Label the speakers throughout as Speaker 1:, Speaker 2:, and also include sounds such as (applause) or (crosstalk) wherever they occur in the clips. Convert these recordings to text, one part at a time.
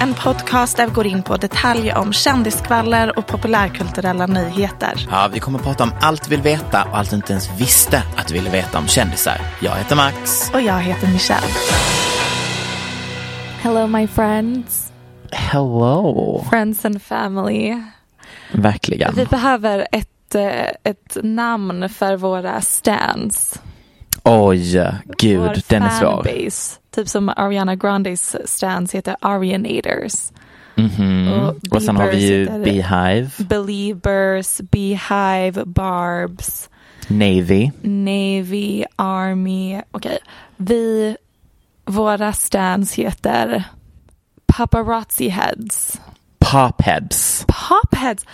Speaker 1: en podcast där vi går in på detaljer om kändiskvaller och populärkulturella nyheter.
Speaker 2: Ja, vi kommer att prata om allt vi vill veta och allt du inte ens visste att du ville veta om kändisar. Jag heter Max.
Speaker 1: Och jag heter Michelle.
Speaker 3: Hello my friends.
Speaker 2: Hello.
Speaker 3: Friends and family.
Speaker 2: Verkligen.
Speaker 3: Vi behöver ett, eh, ett namn för våra stands.
Speaker 2: Oj, gud,
Speaker 3: Vår
Speaker 2: den är svår.
Speaker 3: fanbase. Typ som Ariana Grandes stands heter Arianators.
Speaker 2: Mhm. Och sen har vi ju Beehive,
Speaker 3: Beliebers, Beehive, Barbs,
Speaker 2: Navy.
Speaker 3: Navy, Army. Okej, vi, våra stands heter Paparazzi Heads.
Speaker 2: Popheads.
Speaker 3: Popheads.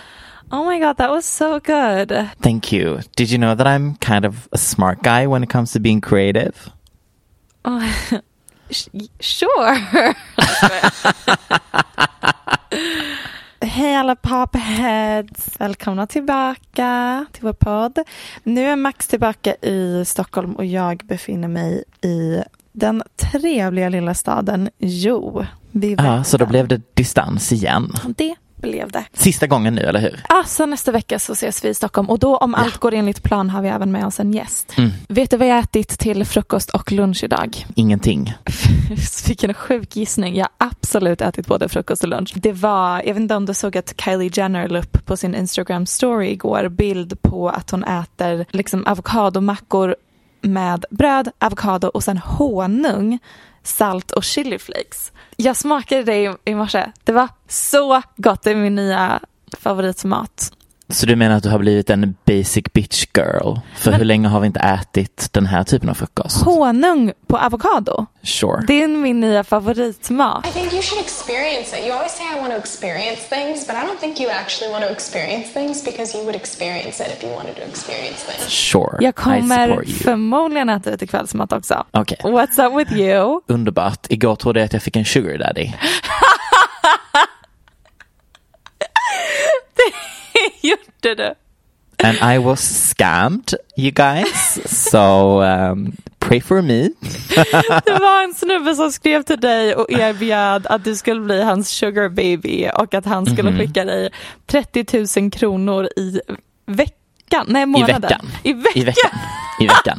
Speaker 3: Oh my god, that was so good.
Speaker 2: Thank you. Did you know that I'm kind of a smart guy when it comes to being creative?
Speaker 3: Oh, (laughs) sure. (laughs) Hej alla popheads! Välkomna tillbaka till vår podd. Nu är Max tillbaka i Stockholm och jag befinner mig i den trevliga lilla staden Jo.
Speaker 2: Ja, så då blev det distans igen.
Speaker 3: Det blev det.
Speaker 2: Sista gången nu, eller hur?
Speaker 3: Ah, så nästa vecka så ses vi i Stockholm och då om allt går enligt plan har vi även med oss en gäst.
Speaker 2: Mm.
Speaker 3: Vet du vad jag ätit till frukost och lunch idag?
Speaker 2: Ingenting. (laughs)
Speaker 3: Vilken sjuk gissning. Jag har absolut ätit både frukost och lunch. Det var, jag vet inte om du såg att Kylie Jenner la upp på sin Instagram story igår bild på att hon äter liksom avokadomackor med bröd, avokado och sen honung, salt och chiliflakes. Jag smakade det i, i morse. Det var så gott. Det är min nya favoritmat.
Speaker 2: Så du menar att du har blivit en basic bitch girl? För hur länge har vi inte ätit den här typen av frukost?
Speaker 3: Honung på avokado.
Speaker 2: Sure.
Speaker 3: Det är min nya favoritmat.
Speaker 4: I think you should experience it. You always say I want to experience things, but I don't think you actually want to experience things because you would experience it if you wanted to experience things.
Speaker 2: Sure.
Speaker 3: Jag kommer förmodligen äta lite kvällsmat också.
Speaker 2: Okej.
Speaker 3: What's up with you?
Speaker 2: Underbart. Igår trodde jag att jag fick en sugar daddy. (laughs) (laughs)
Speaker 3: Gjorde du?
Speaker 2: And I was scammed, you guys. So um, pray for me. (laughs)
Speaker 3: Det var en snubbe som skrev till dig och erbjöd att du skulle bli hans sugar baby och att han skulle
Speaker 2: Mhm.
Speaker 3: skicka dig 30 000 kronor i veckan. Nej,
Speaker 2: I
Speaker 3: månaden.
Speaker 2: veckan.
Speaker 3: I veckan.
Speaker 2: I veckan. I (laughs) veckan.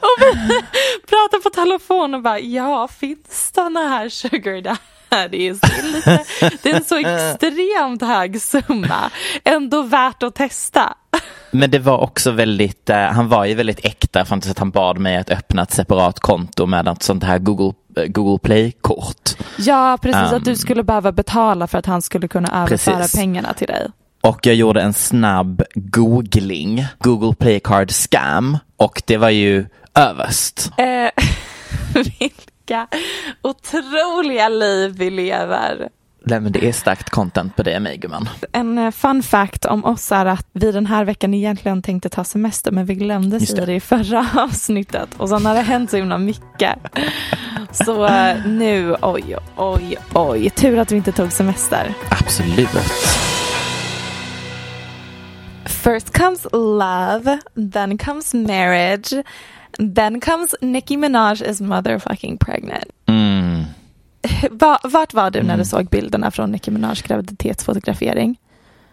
Speaker 3: och vi pratade på telefon och bara, ja, finns sådana här sugar daddies? Det är, lite, det är en så (laughs) extremt hög summa. Ändå värt att testa.
Speaker 2: Men det var också väldigt, eh, han var ju väldigt äkta fram tills att han bad mig att öppna ett separat konto med ett sånt här Google, eh, Google Play-kort.
Speaker 3: Ja, precis. att du
Speaker 2: Um,
Speaker 3: skulle behöva betala för att han skulle kunna överföra
Speaker 2: Precis.
Speaker 3: pengarna till dig.
Speaker 2: Och jag gjorde en snabb googling, Google Play Card Scam, och det var ju överst.
Speaker 3: Eh, (laughs) vilka otroliga liv vi lever.
Speaker 2: Nej men det är starkt content på det mig gumman.
Speaker 3: En eh, fun fact om oss är att vi den här veckan egentligen tänkte ta semester men vi glömde
Speaker 2: Just
Speaker 3: säga
Speaker 2: det.
Speaker 3: det i förra (laughs) avsnittet och sen har det hänt så himla mycket. Så eh, nu, oj, oj, oj, tur att vi inte tog semester.
Speaker 2: Absolut.
Speaker 3: First comes love, then comes marriage, Then comes Nicki Minaj is motherfucking pregnant.
Speaker 2: Mm. (laughs)
Speaker 3: Va, vart var du när du såg bilderna från Nicki Minajs graviditetsfotografering?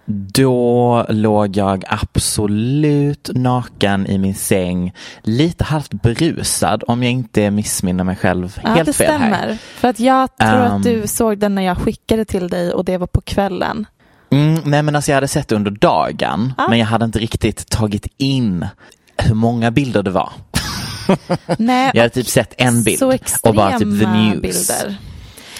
Speaker 2: Då låg jag absolut naken i min säng, lite halvt berusad om jag inte missminner mig själv
Speaker 3: Ja,
Speaker 2: helt
Speaker 3: det
Speaker 2: fel
Speaker 3: stämmer.
Speaker 2: här.
Speaker 3: För att jag tror
Speaker 2: Um,
Speaker 3: att du såg den när jag skickade till dig och det var på kvällen.
Speaker 2: Mm, nej men alltså jag hade sett det under dagen,
Speaker 3: Ah.
Speaker 2: men jag hade inte riktigt tagit in hur många bilder det var. (laughs)
Speaker 3: Nej,
Speaker 2: Jag hade typ sett en bild och bara typ the news.
Speaker 3: bilder.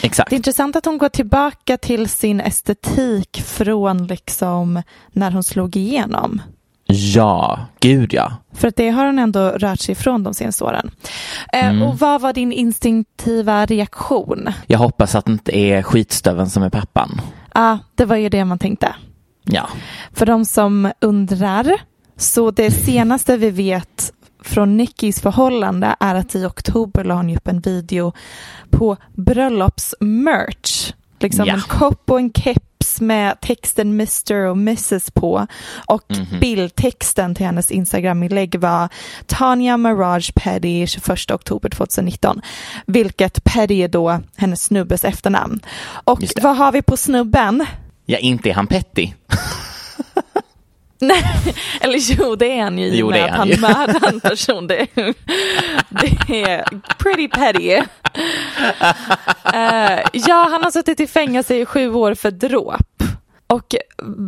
Speaker 2: Exakt.
Speaker 3: Det är intressant att hon går tillbaka till sin estetik från liksom när hon slog igenom.
Speaker 2: Ja, gud ja.
Speaker 3: För att det har hon ändå rört sig ifrån de senaste åren. Eh,
Speaker 2: Mm.
Speaker 3: Och vad var din instinktiva reaktion?
Speaker 2: Jag hoppas att det inte är skitstöven som är pappan.
Speaker 3: Ja, det var ju det man tänkte.
Speaker 2: Ja.
Speaker 3: För de som undrar, så det (laughs) senaste vi vet från Nickis förhållande är att i oktober la hon upp en video på bröllopsmerch. Liksom
Speaker 2: Ja.
Speaker 3: en kopp och en keps med texten Mr och Mrs på. Och
Speaker 2: Mhm.
Speaker 3: bildtexten till hennes Instagram-inlägg var Tanya Mirage Petty 21 oktober 2019. Vilket Petty är då hennes snubbes efternamn. Och vad har vi på snubben?
Speaker 2: Ja, inte är han petty. (laughs)
Speaker 3: Nej, eller jo det är han ju i och med att
Speaker 2: han
Speaker 3: mördar en person. Det, det är pretty petty. Eh, ja, han har suttit i fängelse i sju år för dråp. Och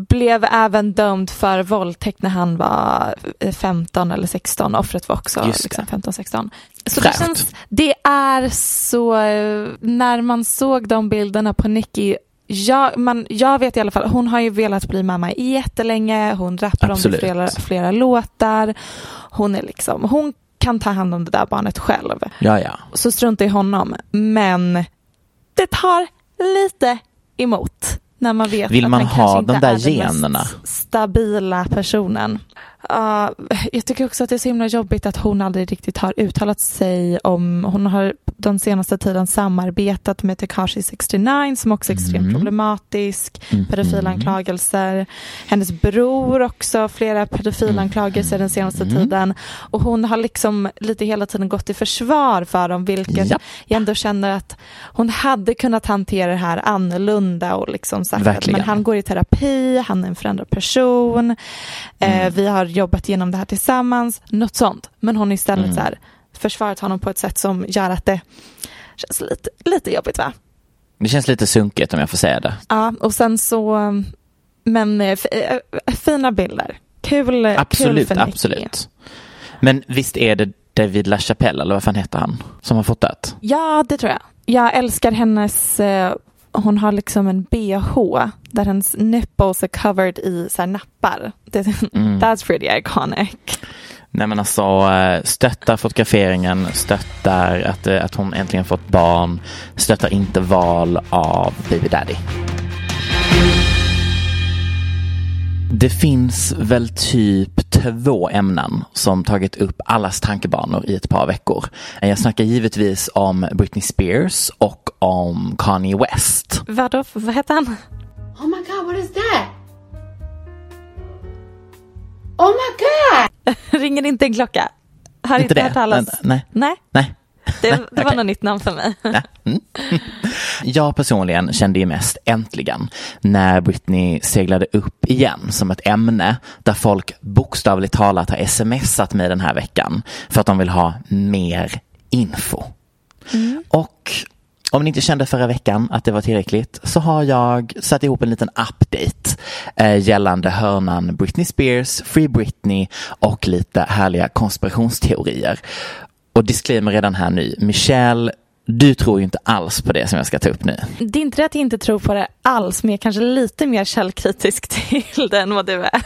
Speaker 3: blev även dömd för våldtäkt när han var eh, 15 eller 16. Offret var också liksom 15-16. Så det, känns, det är så, eh, när man såg de bilderna på Nicky jag, man, jag vet i alla fall, hon har ju velat bli mamma jättelänge, hon rappar om
Speaker 2: Absolut.
Speaker 3: flera, flera låtar. Hon är liksom, hon kan ta hand om det där barnet själv.
Speaker 2: Ja, ja.
Speaker 3: Så strunta i honom. Men det tar lite emot när man vet
Speaker 2: Vill
Speaker 3: att
Speaker 2: man
Speaker 3: han
Speaker 2: ha
Speaker 3: kanske inte
Speaker 2: de där
Speaker 3: är den
Speaker 2: generna?
Speaker 3: mest stabila personen. Uh, jag tycker också att det är så himla jobbigt att hon aldrig riktigt har uttalat sig om, hon har den senaste tiden samarbetat med Tekashi 69 som också är extremt
Speaker 2: Mm.
Speaker 3: problematisk,
Speaker 2: Mhm.
Speaker 3: pedofilanklagelser. Hennes bror också, flera pedofilanklagelser den senaste
Speaker 2: Mm.
Speaker 3: tiden. Och hon har liksom lite hela tiden gått i försvar för dem, vilket
Speaker 2: Japp.
Speaker 3: jag ändå känner att hon hade kunnat hantera det här annorlunda och liksom sagt att men han går i terapi, han är en förändrad person,
Speaker 2: Mm.
Speaker 3: eh, vi har jobbat igenom det här tillsammans, något sånt. Men hon istället
Speaker 2: Mm.
Speaker 3: så här, försvarat honom på ett sätt som gör att det känns lite, lite jobbigt va?
Speaker 2: Det känns lite sunkigt om jag får säga det.
Speaker 3: Ja, och sen så, men eh, f- eh, fina bilder. Kul, kul
Speaker 2: Absolut,
Speaker 3: för Nicky.
Speaker 2: absolut. Men visst är det David LaChapelle, eller vad fan heter han, som har fotat?
Speaker 3: Ja, det tror jag. Jag älskar hennes, eh, hon har liksom en bh där hennes nipples är covered i så nappar. Det,
Speaker 2: Mm.
Speaker 3: That's pretty iconic.
Speaker 2: Nej men alltså eh, stöttar fotograferingen, stöttar att, eh, att hon äntligen fått barn, stöttar inte val av baby daddy. Det finns väl typ två ämnen som tagit upp allas tankebanor i ett par veckor. Jag snackar givetvis om Britney Spears och om Kanye West.
Speaker 3: Vadå, vad heter han?
Speaker 5: Oh my god, what is that? Oh my god! (laughs)
Speaker 3: Ringer inte en klocka? Har
Speaker 2: Inte
Speaker 3: inte
Speaker 2: det?
Speaker 3: hört talas?
Speaker 2: Nej.
Speaker 3: Nej,
Speaker 2: Nej.
Speaker 3: Det, det var
Speaker 2: okej.
Speaker 3: något nytt namn för mig.
Speaker 2: Mm. (laughs) Jag personligen kände ju mest äntligen när Britney seglade upp igen som ett ämne där folk bokstavligt talat har smsat mig den här veckan för att de vill ha mer info. Och om ni inte kände förra veckan att det var tillräckligt så har jag satt ihop en liten update eh, gällande hörnan Britney Spears, Free Britney och lite härliga konspirationsteorier. Och disclaimer redan här nu, Michelle, du tror ju inte alls på det som jag ska ta upp nu.
Speaker 3: Det är inte det att jag inte tror på det alls, men jag är kanske lite mer källkritisk (laughs) till det än vad du är.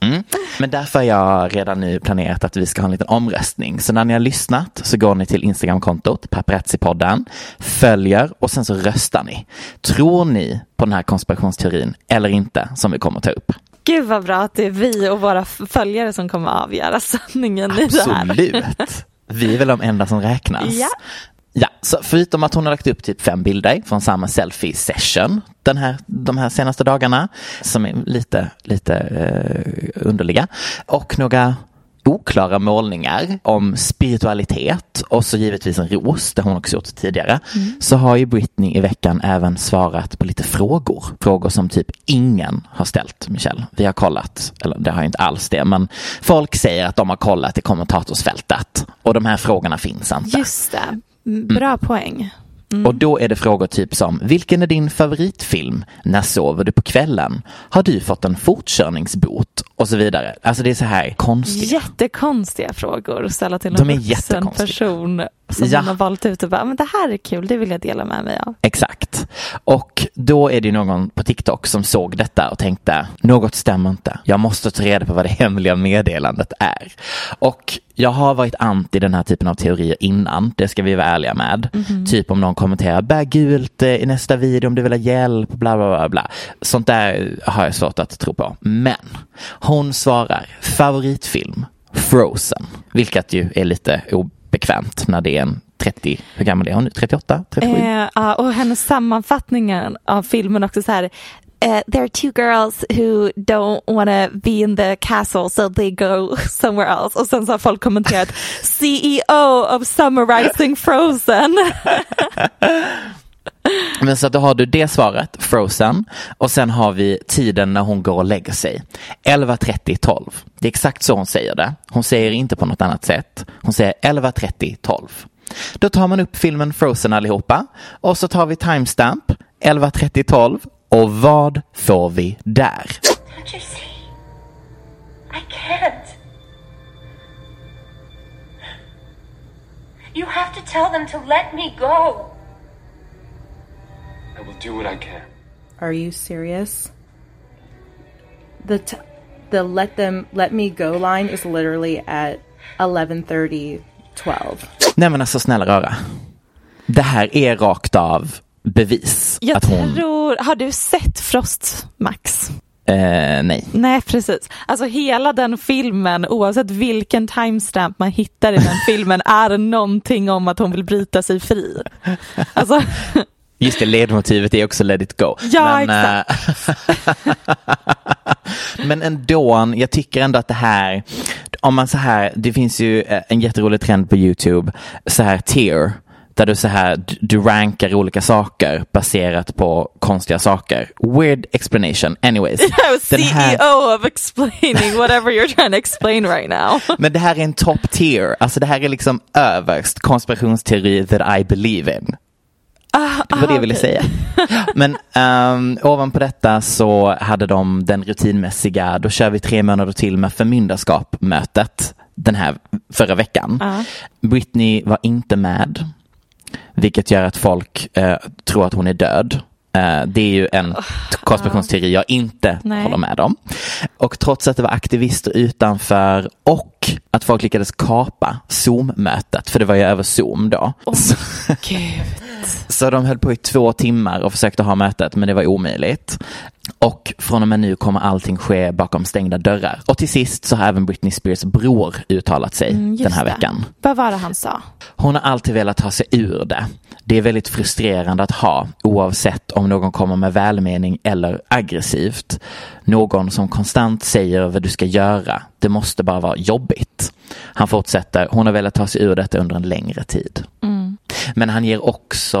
Speaker 2: Mm. Men därför har jag redan nu planerat att vi ska ha en liten omröstning. Så när ni har lyssnat så går ni till Instagramkontot, paparazzi-podden, följer och sen så röstar ni. Tror ni på den här konspirationsteorin eller inte som vi kommer ta upp?
Speaker 3: Gud vad bra att det är vi och våra följare som kommer avgöra sanningen i det här.
Speaker 2: Absolut. Vi är väl de enda som räknas.
Speaker 3: Ja.
Speaker 2: Ja, så förutom att hon har lagt upp typ fem bilder från samma selfie session den här, de här senaste dagarna som är lite, lite eh, underliga och några oklara målningar om spiritualitet och så givetvis en ros, det har hon också gjort tidigare, så har ju Britney i veckan även svarat på lite frågor. Frågor som typ ingen har ställt, Michelle. Vi har kollat, eller det har inte alls det, men folk säger att de har kollat i kommentatorsfältet och de här frågorna finns inte.
Speaker 3: Just det. Mm, Bra poäng.
Speaker 2: Och då är det frågor typ som, vilken är din favoritfilm? När sover du på kvällen? Har du fått en fortkörningsbot? Och så vidare. Alltså det är så här konstigt.
Speaker 3: Jättekonstiga frågor att ställa till en vuxen person som
Speaker 2: Ja.
Speaker 3: man har valt ut och bara, men det här är kul, det vill jag dela med mig av.
Speaker 2: Exakt. Och då är det någon på TikTok som såg detta och tänkte, något stämmer inte. Jag måste ta reda på vad det hemliga meddelandet är. Och jag har varit anti den här typen av teorier innan, det ska vi vara ärliga med. Typ om någon kommenterar, bär gult eh, i nästa video om du vill ha hjälp, bla bla bla. bla. Sånt där har jag svårt att tro på. Men hon svarar, favoritfilm, Frozen, vilket ju är lite obekvämt när det är en 30, hur gammal är hon nu? 38? 37?
Speaker 3: Eh, ja, och hennes sammanfattningen av filmen också så här. Uh, there are two girls who don't want to be in the castle so they go (laughs) somewhere else. Och sen så har folk kommenterat CEO of summarizing Frozen. (laughs)
Speaker 2: Men så att då har du det svaret, Frozen, och sen har vi tiden när hon går och lägger sig. 11.30, 12. Det är exakt så hon säger det. Hon säger inte på något annat sätt. Hon säger 11.30, 12. Då tar man upp filmen Frozen allihopa och så tar vi timestamp 11.30, 12 och vad får vi där?
Speaker 6: Don't you see? I can't. You have to tell them to let me go.
Speaker 7: Do what I can.
Speaker 8: Are you serious? The t- the let them let me go line is literally at 11:30 12.
Speaker 2: Nej men alltså snälla rara. Det här är rakt av bevis
Speaker 3: Jag
Speaker 2: att hon...
Speaker 3: tror, har du sett Frost Max?
Speaker 2: Eh, nej.
Speaker 3: Nej, precis. Alltså hela den filmen, oavsett vilken timestamp man hittar i den filmen, (laughs) är någonting om att hon vill bryta sig fri. Alltså,
Speaker 2: Just det, ledmotivet är också let it go.
Speaker 3: Ja,
Speaker 2: men, eh, (laughs) men ändå, jag tycker ändå att det här, om man så här, det finns ju eh, en jätterolig trend på YouTube, så här tier, där du så här, du- rankar olika saker baserat på konstiga saker. Weird explanation. Anyways. (laughs) den här-
Speaker 3: CEO of explaining whatever you're trying to explain right now. (laughs)
Speaker 2: Men det här är en top tier, alltså det här är liksom överst konspirationsteori that I believe in. Det var det jag ville säga. (laughs) Men um, ovanpå detta så hade de den rutinmässiga, då kör vi tre månader till med förmyndarskap mötet den här förra veckan.
Speaker 3: Ja.
Speaker 2: Britney var inte med, vilket gör att folk eh, tror att hon är död. Eh, det är ju en konspirationsteori jag inte
Speaker 3: Nej.
Speaker 2: håller med om. Och trots att det var aktivister utanför och att folk lyckades kapa Zoom-mötet, för det var ju över Zoom då. Så- så de höll på i två timmar och försökte ha mötet men det var omöjligt. Och från och med nu kommer allting ske bakom stängda dörrar. Och till sist så har även Britney Spears bror uttalat sig
Speaker 3: Mm,
Speaker 2: den här
Speaker 3: det.
Speaker 2: veckan.
Speaker 3: Vad var det han sa?
Speaker 2: Hon har alltid velat ta sig ur det. Det är väldigt frustrerande att ha oavsett om någon kommer med välmening eller aggressivt. Någon som konstant säger vad du ska göra. Det måste bara vara jobbigt. Han fortsätter, hon har velat ta sig ur detta under en längre tid. Men han ger också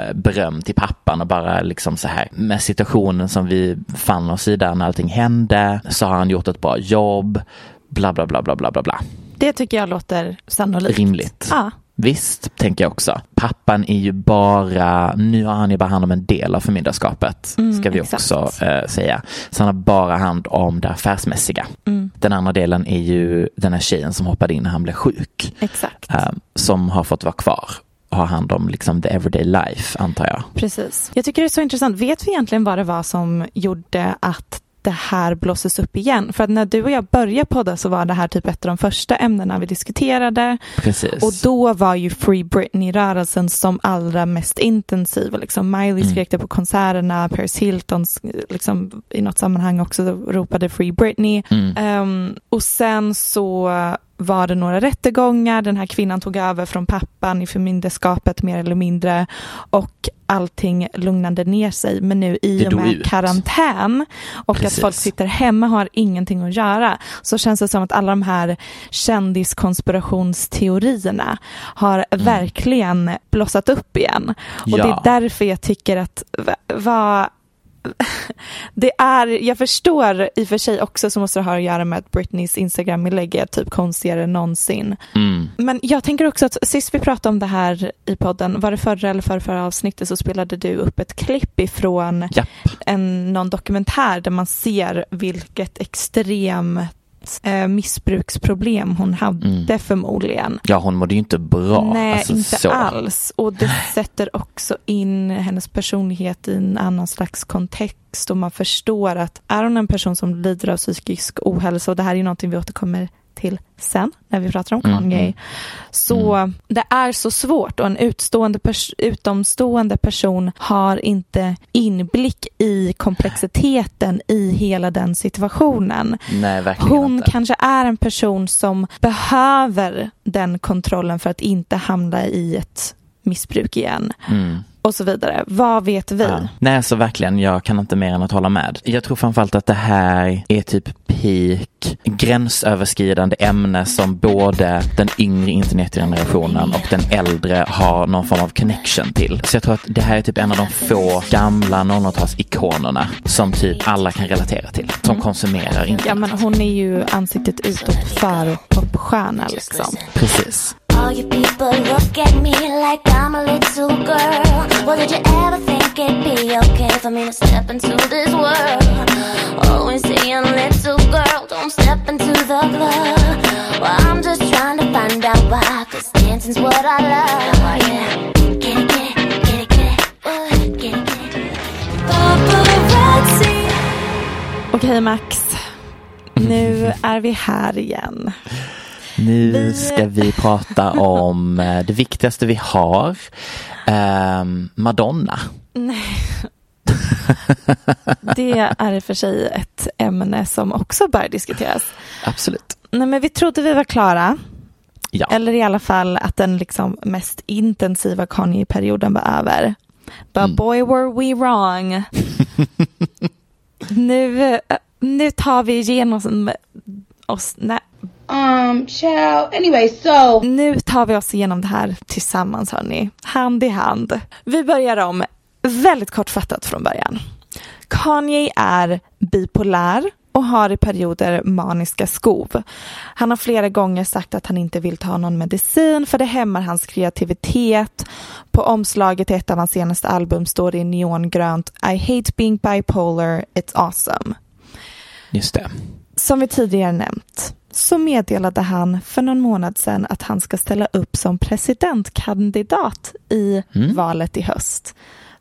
Speaker 2: eh, beröm till pappan och bara liksom så här med situationen som vi fann oss i där när allting hände så har han gjort ett bra jobb. Bla bla bla bla bla bla bla.
Speaker 3: Det tycker jag låter sannolikt.
Speaker 2: Rimligt.
Speaker 3: Ja.
Speaker 2: Visst, tänker jag också. Pappan är ju bara, nu har han ju bara hand om en del av förmyndarskapet,
Speaker 3: Mm,
Speaker 2: ska vi
Speaker 3: exakt.
Speaker 2: också eh, säga. Så han har bara hand om det affärsmässiga.
Speaker 3: Mm.
Speaker 2: Den andra delen är ju den här tjejen som hoppade in när han blev sjuk,
Speaker 3: Exakt.
Speaker 2: eh, som har fått vara kvar ha hand om liksom the everyday life, antar jag.
Speaker 3: Precis. Jag tycker det är så intressant. Vet vi egentligen vad det var som gjorde att det här blåses upp igen? För att när du och jag började podda så var det här typ ett av de första ämnena vi diskuterade.
Speaker 2: Precis.
Speaker 3: Och då var ju Free Britney-rörelsen som allra mest intensiv. Liksom Miley
Speaker 2: Mm.
Speaker 3: skrek det på konserterna, Paris Hilton liksom, i något sammanhang också ropade Free Britney.
Speaker 2: Mm.
Speaker 3: Ehm, och sen så var det några rättegångar, den här kvinnan tog över från pappan i förmynderskapet mer eller mindre och allting lugnade ner sig. Men nu i och med karantän och
Speaker 2: Precis.
Speaker 3: att folk sitter hemma och har ingenting att göra så känns det som att alla de här kändiskonspirationsteorierna har verkligen blossat upp igen. Och det är
Speaker 2: Mm. Ja.
Speaker 3: därför jag tycker att va- vad det är, jag förstår i och för sig också så måste det ha att göra med att Britneys Instagram-inlägg är typ konstigare än någonsin.
Speaker 2: Mm.
Speaker 3: Men jag tänker också att sist vi pratade om det här i podden, var det förra eller förra, förra avsnittet så spelade du upp ett klipp ifrån
Speaker 2: Japp.
Speaker 3: en, någon dokumentär där man ser vilket extremt eh, missbruksproblem hon hade förmodligen.
Speaker 2: Ja, hon mådde ju inte bra.
Speaker 3: Nej,
Speaker 2: alltså,
Speaker 3: inte
Speaker 2: så.
Speaker 3: alls. Och det sätter också in hennes personlighet i en annan slags kontext och man förstår att är hon en person som lider av psykisk ohälsa och det här är ju någonting vi återkommer till sen när vi pratar om
Speaker 2: Mm,
Speaker 3: Kanye.
Speaker 2: mm.
Speaker 3: Så det är så svårt och en utstående pers- utomstående person har inte inblick i komplexiteten i hela den situationen.
Speaker 2: Nej, verkligen
Speaker 3: Hon
Speaker 2: inte.
Speaker 3: kanske är en person som behöver den kontrollen för att inte hamna i ett missbruk igen.
Speaker 2: Mm.
Speaker 3: Och så vidare. Vad vet vi?
Speaker 2: Ja. Nej, så verkligen, jag kan inte mer än att hålla med. Jag tror framförallt att det här är typ peak gränsöverskridande ämne som både den yngre internetgenerationen och den äldre har någon form av connection till. Så jag tror att det här är typ en av de få gamla 00-talsikonerna som typ alla kan relatera till, som konsumerar internet.
Speaker 3: Ja, men hon är ju ansiktet utåt för popstjärna liksom.
Speaker 2: Precis.
Speaker 7: All you people look at me like I'm a little girl. Well, did you ever think it'd be okay for me to step into this world? Always saying, little girl, don't step into the club. Well, I'm just trying to find out why, cause dancing's what I love. Oh, yeah. Get it, get it, get it, get it. Get it, get it. Paparazzi.
Speaker 3: Okej Max, nu mm. är vi här igen.
Speaker 2: Nu ska vi prata om eh, det viktigaste vi har, ehm, Madonna.
Speaker 3: Det är i och för sig ett ämne som också bör diskuteras.
Speaker 2: Absolut.
Speaker 3: Nej, men vi trodde vi var klara.
Speaker 2: Ja.
Speaker 3: Eller i alla fall att den liksom mest intensiva Kanye-perioden var över. But
Speaker 2: Mm.
Speaker 3: boy were we wrong. (laughs) nu, eh, nu tar vi igenom oss. Nej.
Speaker 5: Um, child. Anyway, so
Speaker 3: Nu tar vi oss igenom det här tillsammans hörni. Hand i hand. Vi börjar om väldigt kortfattat från början. Kanye är bipolär och har i perioder maniska skov. Han har flera gånger sagt att han inte vill ta någon medicin för det hämmar hans kreativitet. På omslaget till ett av hans senaste album står det i neongrönt I hate being bipolar, it's awesome.
Speaker 2: Just det.
Speaker 3: Som vi tidigare nämnt så meddelade han för någon månad sedan att han ska ställa upp som presidentkandidat i
Speaker 2: Mm.
Speaker 3: valet i höst.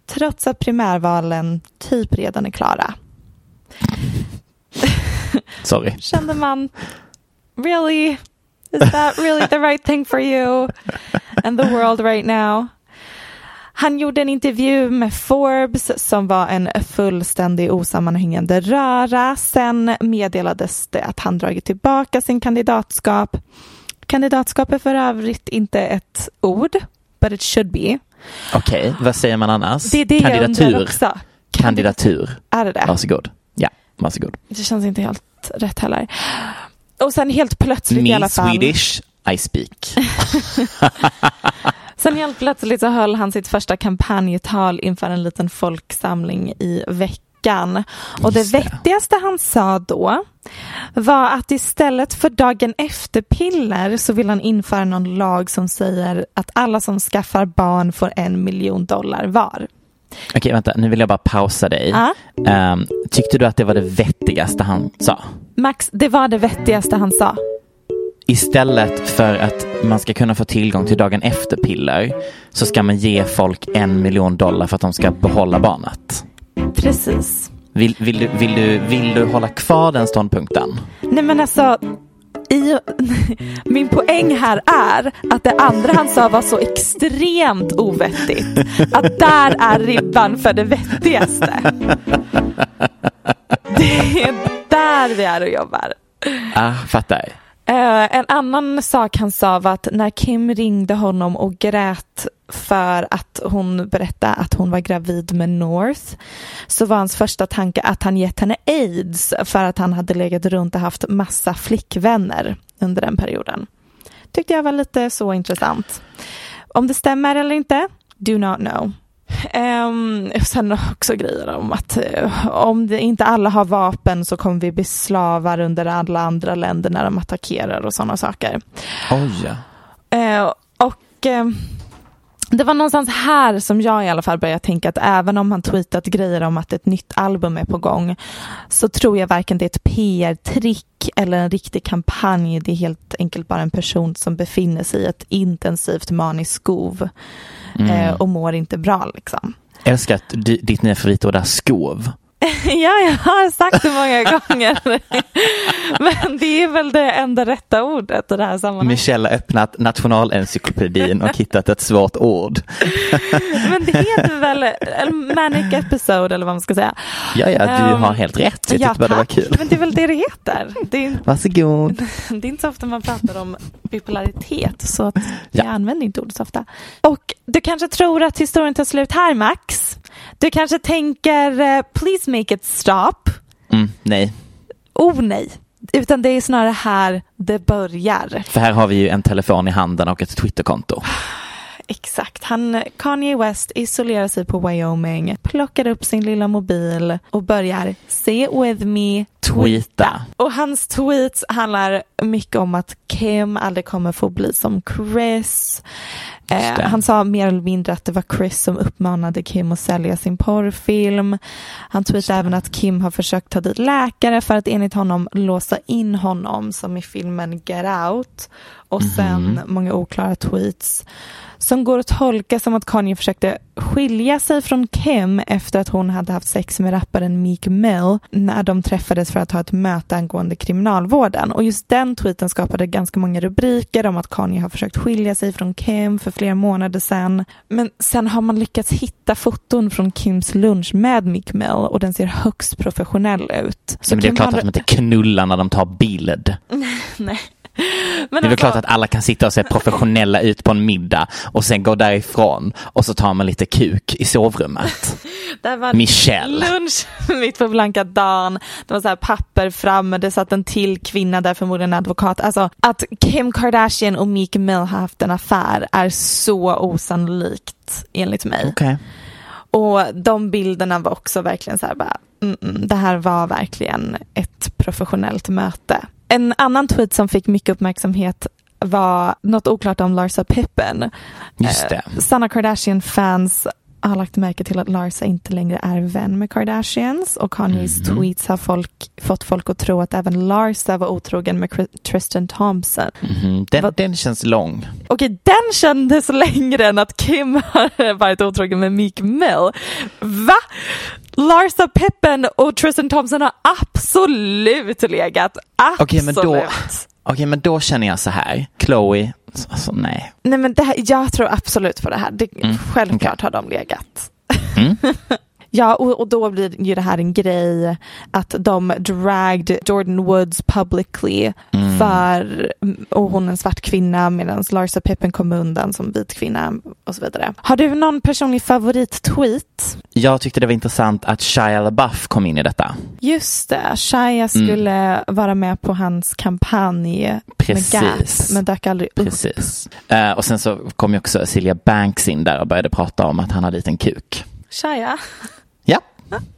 Speaker 3: Trots att primärvalen typ redan är klara.
Speaker 2: Sorry. (laughs)
Speaker 3: Kände man, really? Is that really the right thing for you (laughs) and the world right now? Han gjorde en intervju med Forbes som var en fullständig osammanhängande röra. Sen meddelades det att han dragit tillbaka sin kandidatskap. Kandidatskap är för övrigt inte ett ord, but it should be.
Speaker 2: Okej, vad säger man annars?
Speaker 3: Det är det jag undrar också.
Speaker 2: Kandidatur.
Speaker 3: Är det det?
Speaker 2: Varsågod. Ja, varsågod.
Speaker 3: Det känns inte helt rätt heller. Och sen helt plötsligt i
Speaker 2: Me
Speaker 3: alla fall.
Speaker 2: Swedish, I speak. (laughs)
Speaker 3: Sen helt plötsligt så höll han sitt första kampanjtal inför en liten folksamling i veckan. Och det
Speaker 2: det.
Speaker 3: vettigaste han sa då var att istället för dagen efter-piller så vill han införa någon lag som säger att alla som skaffar barn får en miljon dollar var.
Speaker 2: Okej, vänta, nu vill jag bara pausa dig.
Speaker 3: Ja.
Speaker 2: Ehm, tyckte du att det var det vettigaste han sa?
Speaker 3: Max, det var det vettigaste han sa.
Speaker 2: Istället för att man ska kunna få tillgång till dagen efter-piller så ska man ge folk en miljon dollar för att de ska behålla barnet.
Speaker 3: Precis.
Speaker 2: Vill, vill, du, vill, du, vill du hålla kvar den ståndpunkten?
Speaker 3: Nej men alltså, i, (laughs) min poäng här är att det andra han sa var så extremt ovettigt. Att där är ribban för det vettigaste. Det är där vi är och jobbar.
Speaker 2: Ah, fattar.
Speaker 3: Eh, en annan sak han sa var att när Kim ringde honom och grät för att hon berättade att hon var gravid med North så var hans första tanke att han gett henne aids för att han hade legat runt och haft massa flickvänner under den perioden. Tyckte jag var lite så intressant. Om det stämmer eller inte, do not know. Um, sen också grejer om att uh, om det, inte alla har vapen så kommer vi bli slavar under alla andra länder när de attackerar och sådana saker.
Speaker 2: Oj.
Speaker 3: Uh, och uh, det var någonstans här som jag i alla fall började tänka att även om han tweetat grejer om att ett nytt album är på gång så tror jag varken det är ett PR-trick eller en riktig kampanj. Det är helt enkelt bara en person som befinner sig i ett intensivt maniskt skov
Speaker 2: Mm.
Speaker 3: eh, och mår inte bra liksom.
Speaker 2: Älskar att di- ditt nya favoritord är skov. (laughs)
Speaker 3: ja, jag har sagt det många (laughs) gånger. (laughs) Men det är väl det enda rätta ordet i det här sammanhanget.
Speaker 2: Michelle har öppnat nationalencyklopedin och hittat ett svårt ord.
Speaker 3: Men det heter väl en manic episode eller vad man ska säga.
Speaker 2: Ja, ja, du
Speaker 3: Um,
Speaker 2: har helt rätt. Jag
Speaker 3: ja,
Speaker 2: tyckte bara det var kul.
Speaker 3: Men det är väl det det heter. Det är,
Speaker 2: Varsågod.
Speaker 3: det är inte så ofta man pratar om bipolaritet så att
Speaker 2: Ja.
Speaker 3: jag använder inte ordet så ofta. Och du kanske tror att historien tar slut här Max. Du kanske tänker eh, please make it stop.
Speaker 2: Mm, nej,
Speaker 3: Oh nej. Utan det är snarare här det börjar.
Speaker 2: för här har vi ju en telefon i handen och ett Twitterkonto.
Speaker 3: Exakt. Han, Kanye West isolerar sig på Wyoming, plockar upp sin lilla mobil och börjar say it with me,
Speaker 2: Tweeta.
Speaker 3: Och hans tweets handlar mycket om att Kim aldrig kommer få bli som Chris. Eh, han sa mer eller mindre att det var Chris som uppmanade Kim att sälja sin porrfilm. Han tweetade även att Kim har försökt ta dit läkare för att enligt honom låsa in honom som i filmen Get Out. Och sen många oklara tweets som går att tolka som att Kanye försökte skilja sig från Kim efter att hon hade haft sex med rapparen Meek Mill när de träffades för att ha ett möte angående kriminalvården. Och just den tweeten skapade ganska många rubriker om att Kanye har försökt skilja sig från Kim för flera månader sedan. Men sen har man lyckats hitta foton från Kims lunch med Meek Mill och den ser högst professionell ut.
Speaker 2: Så men det är klart att de inte knullar när de tar bild. (laughs)
Speaker 3: Nej. (laughs)
Speaker 2: Det är
Speaker 3: alltså-
Speaker 2: klart att alla kan sitta och se professionella ut på en middag och sen gå därifrån och så tar man lite kuk i sovrummet. (laughs)
Speaker 3: Där var
Speaker 2: Michelle.
Speaker 3: lunch (laughs) mitt på blanka dagen. Det var så här papper framme, det satt en till kvinna där, förmodligen en advokat. Alltså att Kim Kardashian och Meek Mill har haft en affär är så osannolikt enligt mig.
Speaker 2: Okej.
Speaker 3: Och de bilderna var också verkligen så här bara, mm, mm, det här var verkligen ett professionellt möte. En annan tweet som fick mycket uppmärksamhet var något oklart om Larsa Pippen.
Speaker 2: Just det.
Speaker 3: Eh, Sanna Kardashian-fans har lagt märke till att Larsa inte längre är vän med Kardashians och Kanyes
Speaker 2: Mhm.
Speaker 3: tweets har folk, fått folk att tro att även Larsa var otrogen med Tristan Thompson.
Speaker 2: Mhm. Den, den känns lång.
Speaker 3: Okej, den kändes längre än att Kim har (laughs) varit otrogen med Meek Mill. Va? Larsa Pippen och Tristan Thompson har absolut legat. Absolut.
Speaker 2: Okej, men då, okej, men då känner jag så här. Chloe, alltså nej.
Speaker 3: Nej men det här, jag tror absolut på det här. Det,
Speaker 2: Mm,
Speaker 3: Självklart har de legat.
Speaker 2: Mm. (laughs)
Speaker 3: Ja, och, och då blir ju det här en grej att de dragged Jordan Woods publicly
Speaker 2: Mm.
Speaker 3: för, och hon är en svart kvinna medan Larsa Pippen kom undan som vit kvinna och så vidare. Har du någon personlig favorit-tweet?
Speaker 2: Jag tyckte det var intressant att Shia LaBeouf kom in i detta.
Speaker 3: Just det, Shia skulle vara med på hans kampanj
Speaker 2: Mm. Precis.
Speaker 3: med Gap, men dök aldrig upp.
Speaker 2: Precis. Eh, och sen så kom ju också Celia Banks in där och började prata om att han hade liten kuk.
Speaker 3: Shia?
Speaker 2: Ja.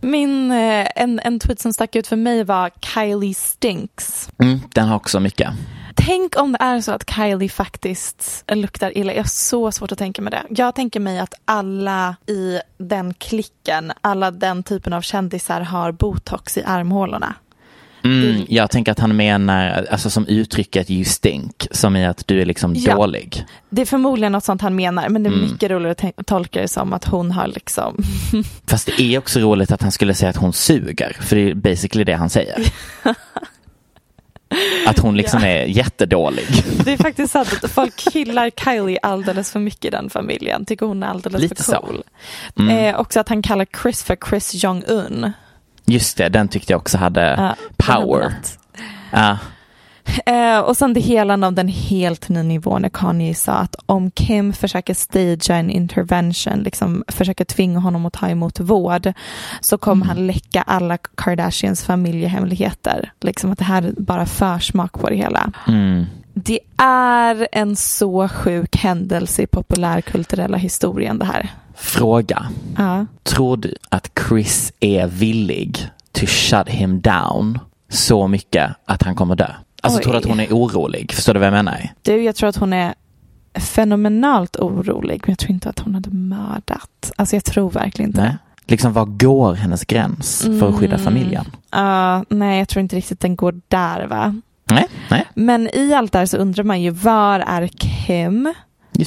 Speaker 3: Min, eh, en, en tweet som stack ut för mig var Kylie stinks.
Speaker 2: Mm, den har också mycket.
Speaker 3: Tänk om det är så att Kylie faktiskt luktar illa. Jag har så svårt att tänka mig det. Jag tänker mig att alla i den klicken, alla den typen av kändisar har botox i armhålorna.
Speaker 2: Mm, jag tänker att han menar, alltså som uttrycket you stink, som i att du är liksom
Speaker 3: Ja.
Speaker 2: dålig.
Speaker 3: Det är förmodligen något sånt han menar, men det är
Speaker 2: Mm.
Speaker 3: mycket roligare att tolka det som att hon har liksom... (laughs)
Speaker 2: Fast det är också roligt att han skulle säga att hon suger, för det är basically det han säger. (laughs) Att hon liksom
Speaker 3: Ja.
Speaker 2: är jättedålig. (laughs)
Speaker 3: Det är faktiskt sant att folk hyllar Kylie alldeles för mycket i den familjen. Tycker hon är alldeles
Speaker 2: Lite
Speaker 3: för
Speaker 2: så.
Speaker 3: cool.
Speaker 2: Mm.
Speaker 3: Eh, också att han kallar Chris för Chris Jong-Un.
Speaker 2: Just det, den tyckte jag också hade
Speaker 3: Ja,
Speaker 2: power. Ja. (laughs)
Speaker 3: Eh, och sen det hela nådde den helt ny nivå när Kanye sa att om Kim försöker stagea en intervention, liksom försöker tvinga honom att ta emot vård, så kommer han läcka alla Kardashians familjehemligheter. Liksom att det här är bara försmak på det hela.
Speaker 2: Mm.
Speaker 3: Det är en så sjuk händelse i populärkulturella historien det här.
Speaker 2: Fråga.
Speaker 3: Ja.
Speaker 2: Tror du att Chris är villig to shut him down så mycket att han kommer dö? Alltså
Speaker 3: Oj.
Speaker 2: tror du att hon är orolig? Förstår du vad jag menar?
Speaker 3: Du, jag tror att hon är fenomenalt orolig, men jag tror inte att hon hade mördat. Alltså jag tror verkligen inte
Speaker 2: Nej. Liksom var går hennes gräns för att skydda
Speaker 3: Mm.
Speaker 2: familjen?
Speaker 3: Ja, nej, jag tror inte riktigt den går där va.
Speaker 2: Nej, nej.
Speaker 3: Men i allt det här så undrar man ju, var är Kim?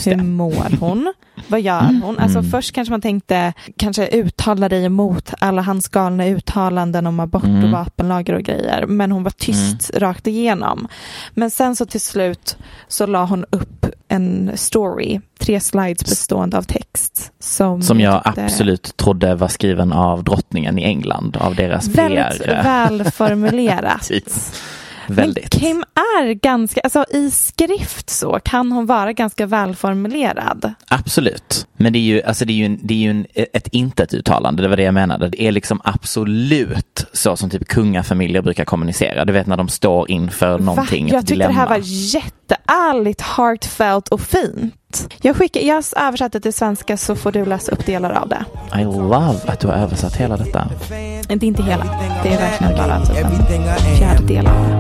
Speaker 3: Hur
Speaker 2: det.
Speaker 3: mår (laughs) hon? Vad gör
Speaker 2: Mm.
Speaker 3: hon? Alltså
Speaker 2: Mm.
Speaker 3: först kanske man tänkte, kanske uttala dig emot alla hans galna uttalanden om abort
Speaker 2: Mm.
Speaker 3: och vapenlagar och grejer. Men hon var tyst rakt igenom. Men sen så till slut så la hon upp en story, tre slides bestående av text. Som,
Speaker 2: Som jag
Speaker 3: tyckte-
Speaker 2: absolut trodde var skriven av drottningen i England, av deras
Speaker 3: Väldigt
Speaker 2: PR.
Speaker 3: välformulerat. (laughs)
Speaker 2: Väldigt.
Speaker 3: Men Kim är ganska, alltså i skrift så kan hon vara ganska välformulerad.
Speaker 2: Absolut. Men det är ju, alltså det är ju, en, det är ju en, ett intet uttalande, det var det jag menade. Det är liksom absolut så som typ kungafamiljer brukar kommunicera. Du vet när de står inför någonting,
Speaker 3: Va? Jag tyckte det
Speaker 2: dilemma.
Speaker 3: här var jätteärligt, heartfelt och fint. Jag, skickar, jag översatte till svenska så får du läsa upp delar av det.
Speaker 2: I love att du har översatt hela detta.
Speaker 3: Det är inte hela, det är verkligen bara typ en fjärdedel av det.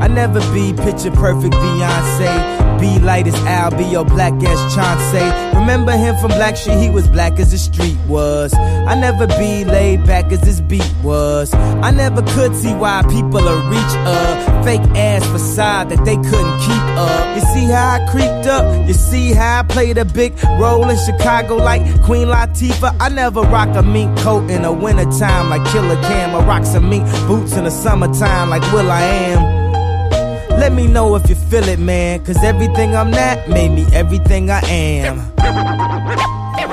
Speaker 9: Be light as Al, be your black as Chauncey. Remember him from Black Street, he was black as the street was. I never be laid back as this beat was. I never could see why people are reach a fake ass facade that they couldn't keep up. You see how I creeped up? You see how I played a big role in Chicago like Queen Latifah? I never rock a mink coat in the wintertime like Killer Cam. I rock some mink boots in the summertime like Will I Am. Let me know if you feel it, man. Cause everything I'm not made me everything I am.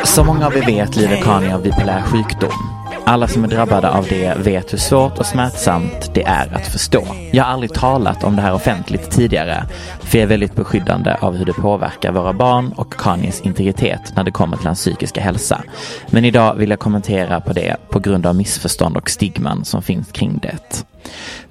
Speaker 2: Som många av er vet lider Kanye av bipolär sjukdom. Alla som är drabbade av det vet hur svårt och smärtsamt det är att förstå. Jag har aldrig talat om det här offentligt tidigare, för jag är väldigt beskyddande av hur det påverkar våra barn och Kanyes integritet när det kommer till hans psykiska hälsa. Men idag vill jag kommentera på det på grund av missförstånd och stigman som finns kring det.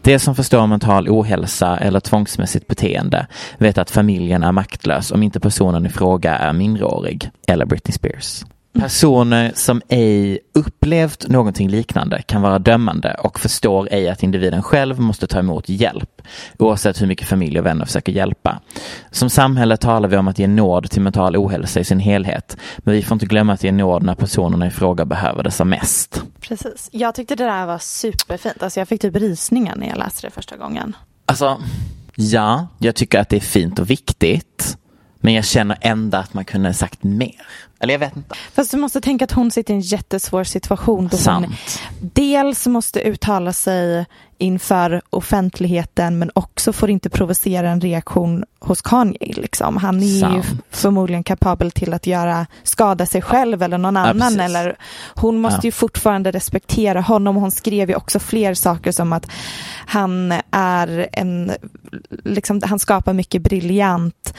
Speaker 2: De som förstår mental ohälsa eller tvångsmässigt beteende vet att familjen är maktlös om inte personen i fråga är minderårig eller Britney Spears. Personer som ej upplevt någonting liknande kan vara dömande och förstår ej att individen själv måste ta emot hjälp, oavsett hur mycket familj och vänner försöker hjälpa. Som samhälle talar vi om att ge nåd till mental ohälsa i sin helhet, men vi får inte glömma att ge nåd när personerna i fråga behöver det som mest.
Speaker 3: Precis. Jag tyckte det där var superfint. Alltså jag fick typ rysningar när jag läste det första gången.
Speaker 2: Alltså, ja, jag tycker att det är fint och viktigt. Men jag känner ändå att man kunde sagt mer. Eller jag vet inte.
Speaker 3: Fast du måste tänka att hon sitter i en jättesvår situation. Då hon
Speaker 2: Sant.
Speaker 3: dels måste uttala sig inför offentligheten men också får inte provocera en reaktion hos Kanye. Liksom. Han är ju
Speaker 2: Sant.
Speaker 3: förmodligen kapabel till att göra skada sig själv eller någon annan.
Speaker 2: precis.
Speaker 3: eller, hon måste
Speaker 2: Ja.
Speaker 3: ju fortfarande respektera honom. Hon skrev ju också fler saker som att han är en, liksom, han skapar mycket briljant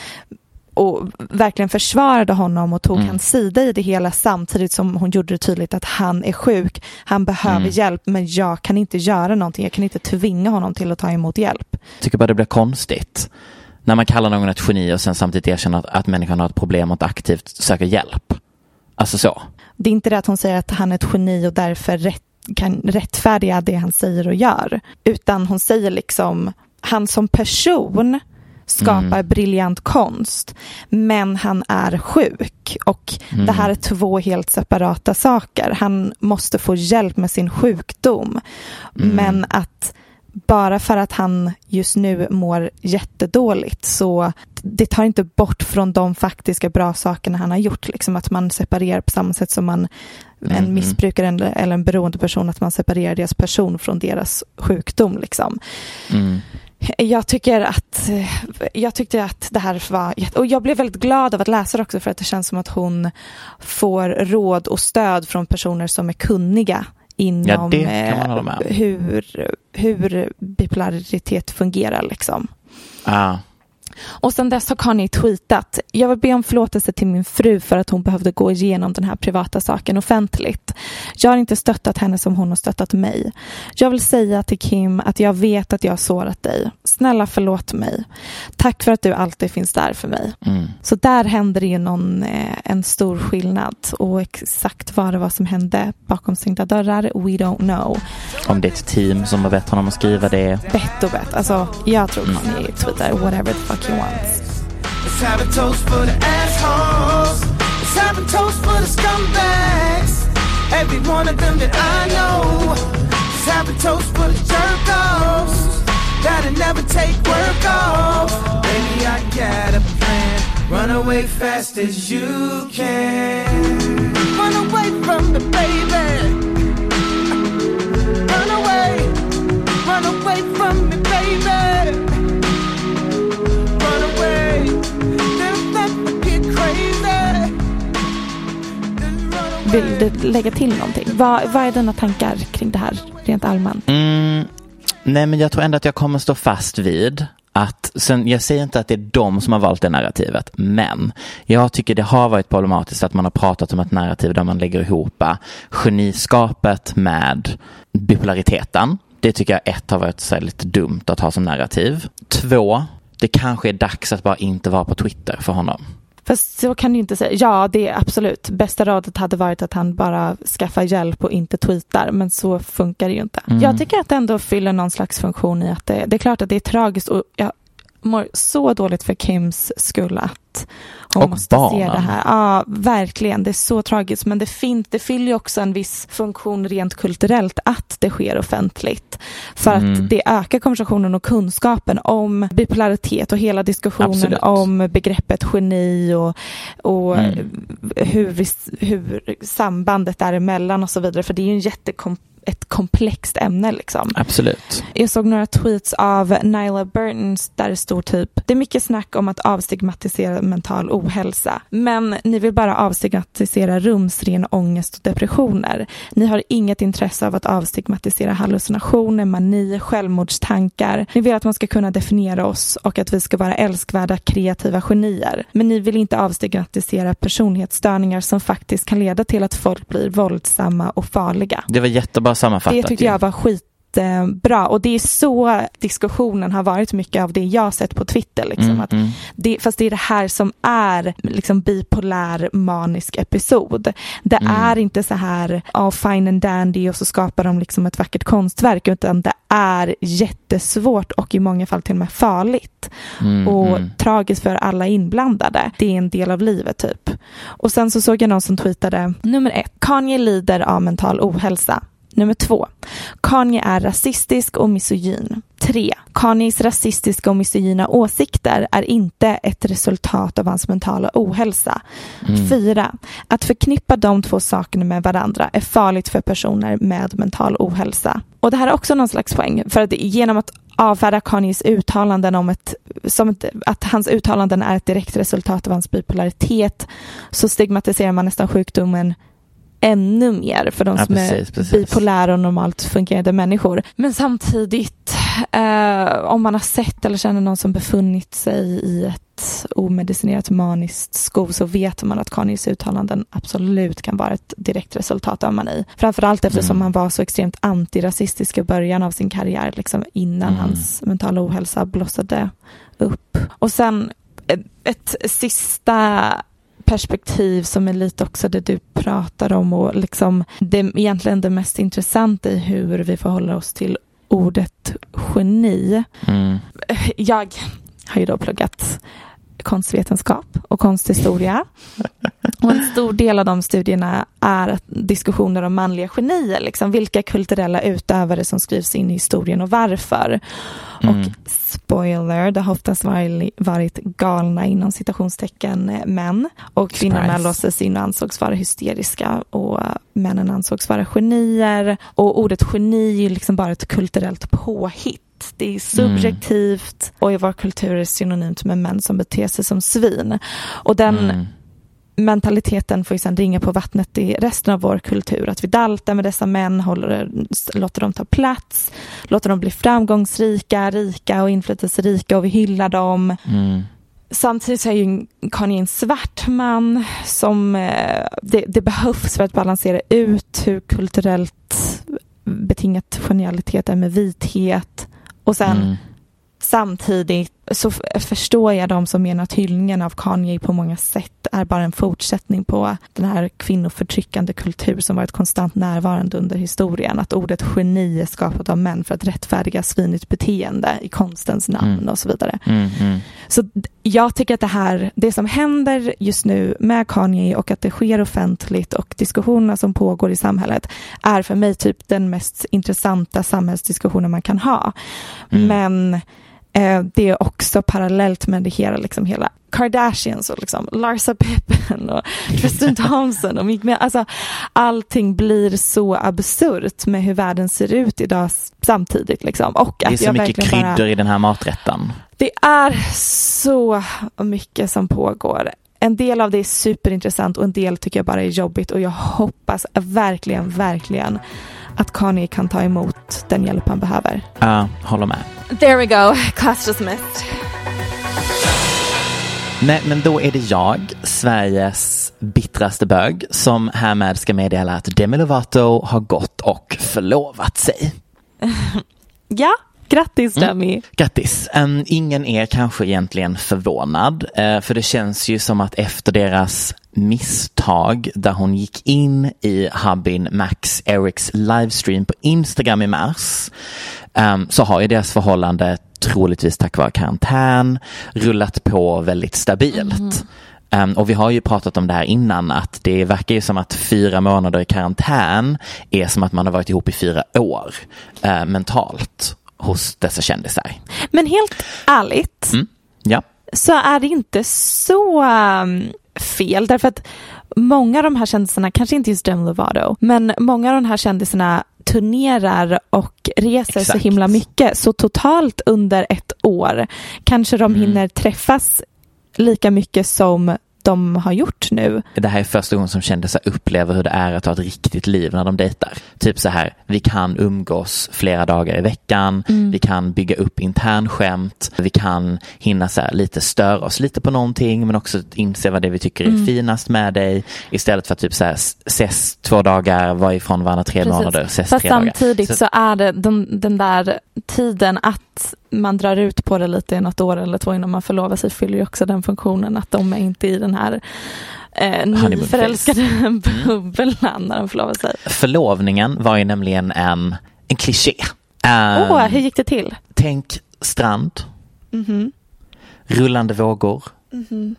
Speaker 3: och verkligen försvarade honom och tog
Speaker 2: Mm.
Speaker 3: hans sida i det hela samtidigt som hon gjorde det tydligt att han är sjuk, han behöver
Speaker 2: Mm.
Speaker 3: hjälp men jag kan inte göra någonting, jag kan inte tvinga honom till att ta emot hjälp.
Speaker 2: tycker bara det blir konstigt. När man kallar någon ett geni och sen samtidigt erkänner att, att människan har ett problem och att aktivt söker hjälp. Alltså så.
Speaker 3: Det är inte det att hon säger att han är ett geni och därför rätt, kan rättfärdiga det han säger och gör, utan hon säger liksom, han som person skapar
Speaker 2: Mm.
Speaker 3: briljant konst, men han är sjuk och
Speaker 2: Mm.
Speaker 3: det här är två helt separata saker. Han måste få hjälp med sin sjukdom,
Speaker 2: Mm.
Speaker 3: men att bara för att han just nu mår jättedåligt så det tar inte bort från de faktiska bra sakerna han har gjort. Liksom att man separerar på samma sätt som man en
Speaker 2: Mhm.
Speaker 3: missbrukare eller eller en beroende person, att man separerar deras person från deras sjukdom. Liksom.
Speaker 2: Mm.
Speaker 3: Jag tycker att jag tyckte att det här var och jag blev väldigt glad av att läsa det också för att det känns som att hon får råd och stöd från personer som är kunniga inom
Speaker 2: man
Speaker 3: eh, hur, hur bipolaritet fungerar liksom.
Speaker 2: Ah,
Speaker 3: Och sen dess har Kanye tweetat, jag vill be om förlåtelse till min fru för att hon behövde gå igenom den här privata saken offentligt. Jag har inte stöttat henne som hon har stöttat mig. Jag vill säga till Kim att jag vet att jag har sårat dig. Snälla förlåt mig. Tack för att du alltid finns där för mig.
Speaker 2: Mm.
Speaker 3: Så där händer det ju någon, eh, en stor skillnad och exakt vad det var som hände bakom stängda dörrar, we don't know.
Speaker 2: Om det är ett team som har bett honom att skriva det.
Speaker 3: Bett och bett. Alltså, jag tror Kanye tweetar whatever the fuck he wants.
Speaker 9: Let's have a toast for the assholes. Let's have a toast for the scumbags. Every one of them that I know. Let's have a toast for the jerk-offs. That'll never take work off. Baby, I got a plan. Run away fast as you can. Run away from the baby. Run away. Run away from me,
Speaker 3: Vill du lägga till någonting? Vad, vad är dina tankar kring det här rent allmänt?
Speaker 2: Mm, nej, men jag tror ändå att jag kommer stå fast vid att, sen, jag säger inte att det är de som har valt det narrativet, men jag tycker det har varit problematiskt att man har pratat om ett narrativ där man lägger ihop geniskapet med bipolariteten. Det tycker jag ett har varit så lite dumt att ha som narrativ. Två, det kanske är dags att bara inte vara på Twitter för honom.
Speaker 3: Fast så kan du inte säga. Ja, det är absolut. Bästa rådet hade varit att han bara skaffar hjälp och inte tweetar, men så funkar det ju inte.
Speaker 2: Mm.
Speaker 3: Jag tycker att det ändå fyller någon slags funktion i att det, det är klart att det är tragiskt och jag mår så dåligt för Kims skull att hon
Speaker 2: Och
Speaker 3: måste
Speaker 2: barnen.
Speaker 3: se det här. Ja, verkligen. Det är så tragiskt, men det, fin- det fyller ju också en viss funktion rent kulturellt att det sker offentligt. För
Speaker 2: Mm.
Speaker 3: att det ökar konversationen och kunskapen om bipolaritet och hela diskussionen
Speaker 2: Absolut.
Speaker 3: om begreppet geni och, och
Speaker 2: Mm.
Speaker 3: hur, vi- hur sambandet däremellan och så vidare. För det är ju en jättekom- ett komplext ämne liksom.
Speaker 2: Absolut.
Speaker 3: Jag såg några tweets av Nyla Burtons där det stod typ Det är mycket snack om att avstigmatisera mental ohälsa men ni vill bara avstigmatisera rumsren ångest och depressioner. Ni har inget intresse av att avstigmatisera hallucinationer, mani, självmordstankar. Ni vill att man ska kunna definiera oss och att vi ska vara älskvärda kreativa genier. Men ni vill inte avstigmatisera personlighetsstörningar som faktiskt kan leda till att folk blir våldsamma och farliga.
Speaker 2: Det var jättebra sammanfattat.
Speaker 3: Det tyckte jag var skitbra och det är så diskussionen har varit mycket av det jag sett på Twitter. Liksom,
Speaker 2: Mm,
Speaker 3: att
Speaker 2: mm.
Speaker 3: det, fast det är det här som är liksom bipolär manisk episod. Det
Speaker 2: Mm.
Speaker 3: är inte så här oh, fine and dandy och så skapar de liksom ett vackert konstverk utan det är jättesvårt och i många fall till och med farligt
Speaker 2: Mm,
Speaker 3: och
Speaker 2: mm.
Speaker 3: tragiskt för alla inblandade. Det är en del av livet typ. Och sen så såg jag någon som tweetade nummer ett, Kanye lider av mental ohälsa. Nummer två, Kanye är rasistisk och misogyn. Tre, Kanyes rasistiska och misogyna åsikter är inte ett resultat av hans mentala ohälsa.
Speaker 2: Mm.
Speaker 3: Fyra, att förknippa de två sakerna med varandra är farligt för personer med mental ohälsa. Och det här är också någon slags poäng, för att genom att avfärda Kanyes uttalanden om ett, som ett, att hans uttalanden är ett direkt resultat av hans bipolaritet så stigmatiserar man nästan sjukdomen ännu mer för de
Speaker 2: Ja,
Speaker 3: som
Speaker 2: precis,
Speaker 3: är
Speaker 2: precis.
Speaker 3: bipolära och normalt fungerande människor. Men samtidigt, eh, om man har sett eller känner någon som befunnit sig i ett omedicinerat maniskt sko så vet man att Kanyes uttalanden absolut kan vara ett direkt resultat av mani. Framförallt eftersom
Speaker 2: Mm.
Speaker 3: han var så extremt antirasistisk i början av sin karriär, liksom innan
Speaker 2: Mm.
Speaker 3: hans mentala ohälsa blossade upp. Och sen eh, ett sista perspektiv som är lite också det du pratar om och liksom det är egentligen det mest intressanta i hur vi förhåller oss till ordet geni.
Speaker 2: Mm.
Speaker 3: Jag har ju då pluggat konstvetenskap och konsthistoria. Och en stor del av de studierna är diskussioner om manliga genier. Liksom, vilka kulturella utövare som skrivs in i historien och varför.
Speaker 2: Mm.
Speaker 3: Och spoiler, det har oftast varit, galna inom citationstecken eh, män. Och kvinnorna låstes in och ansågs vara hysteriska och männen ansågs vara genier. Och ordet geni är liksom bara ett kulturellt påhitt. Det är subjektivt och i vår kultur är det synonymt med män som beter sig som svin. Och den
Speaker 2: Mm.
Speaker 3: mentaliteten får ju sedan ringa på vattnet i resten av vår kultur. Att vi daltar med dessa män, håller, låter dem ta plats, låter dem bli framgångsrika, rika och inflytelserika och vi hyllar dem.
Speaker 2: Mm.
Speaker 3: Samtidigt så är ju Kanye en svart man som eh, det, det, behövs för att balansera ut hur kulturellt betingat genialitet är med vithet. Och sen mm. samtidigt så förstår jag de som menar att hyllningen av Kanye på många sätt är bara en fortsättning på den här kvinnoförtryckande kultur som varit konstant närvarande under historien. Att ordet geni är skapat av män för att rättfärdiga svinigt beteende i konstens namn mm. och så vidare.
Speaker 2: Mm, mm.
Speaker 3: Så jag tycker att det här, det som händer just nu med Kanye och att det sker offentligt och diskussionerna som pågår i samhället är för mig typ den mest intressanta samhällsdiskussionen man kan ha.
Speaker 2: Mm.
Speaker 3: Men Eh, det är också parallellt med det hela, liksom hela Kardashians och liksom Larsa Pippen och (laughs) Tristan Thompson och Meek alltså allting blir så absurt med hur världen ser ut idag samtidigt liksom. Och
Speaker 2: det är
Speaker 3: att
Speaker 2: så mycket kryddor bara, i den här maträtten.
Speaker 3: Det är så mycket som pågår. En del av det är superintressant och en del tycker jag bara är jobbigt och jag hoppas verkligen, verkligen att Kanye kan ta emot den hjälp han behöver.
Speaker 2: Ja, uh, håller med.
Speaker 3: There we go, class dismissed.
Speaker 2: Nej, men då är det jag, Sveriges bittraste bög, som härmed ska meddela att Demi Lovato har gått och förlovat sig. (laughs)
Speaker 3: ja, Grattis. Demi! Mm.
Speaker 2: Grattis! Um, ingen är kanske egentligen förvånad, uh, för det känns ju som att efter deras misstag där hon gick in i hubbin Max Erics livestream på Instagram i mars um, så har ju deras förhållande troligtvis tack vare karantän rullat på väldigt stabilt. Mm. Um, och vi har ju pratat om det här innan att det verkar ju som att fyra månader i karantän är som att man har varit ihop i fyra år uh, mentalt hos dessa kändisar.
Speaker 3: Men helt ärligt
Speaker 2: mm. ja.
Speaker 3: så är det inte så um, fel därför att många av de här kändisarna, kanske inte just Demi Lovato, men många av de här kändisarna turnerar och reser Exakt. så himla mycket. Så totalt under ett år kanske de mm. hinner träffas lika mycket som de har gjort nu.
Speaker 2: Det här är första gången som kändisar upplever hur det är att ha ett riktigt liv när de dejtar. Typ så här, vi kan umgås flera dagar i veckan, mm. vi kan bygga upp internskämt, vi kan hinna så här, lite störa oss lite på någonting men också inse vad det är vi tycker är mm. finast med dig istället för att typ så här, ses två dagar, vara ifrån varandra tre Precis. månader, ses
Speaker 3: Fast
Speaker 2: tre
Speaker 3: samtidigt
Speaker 2: dagar.
Speaker 3: Så... så är det den, den där tiden att man drar ut på det lite i något år eller två innan man förlovar sig fyller ju också den funktionen att de är inte i den här eh, nyförälskade (laughs) mm. bubblan när de förlovar sig.
Speaker 2: Förlovningen var ju nämligen en, en kliché.
Speaker 3: Åh, um, oh, hur gick det till?
Speaker 2: Tänk strand,
Speaker 3: mm -hmm.
Speaker 2: rullande vågor,
Speaker 3: mm -hmm.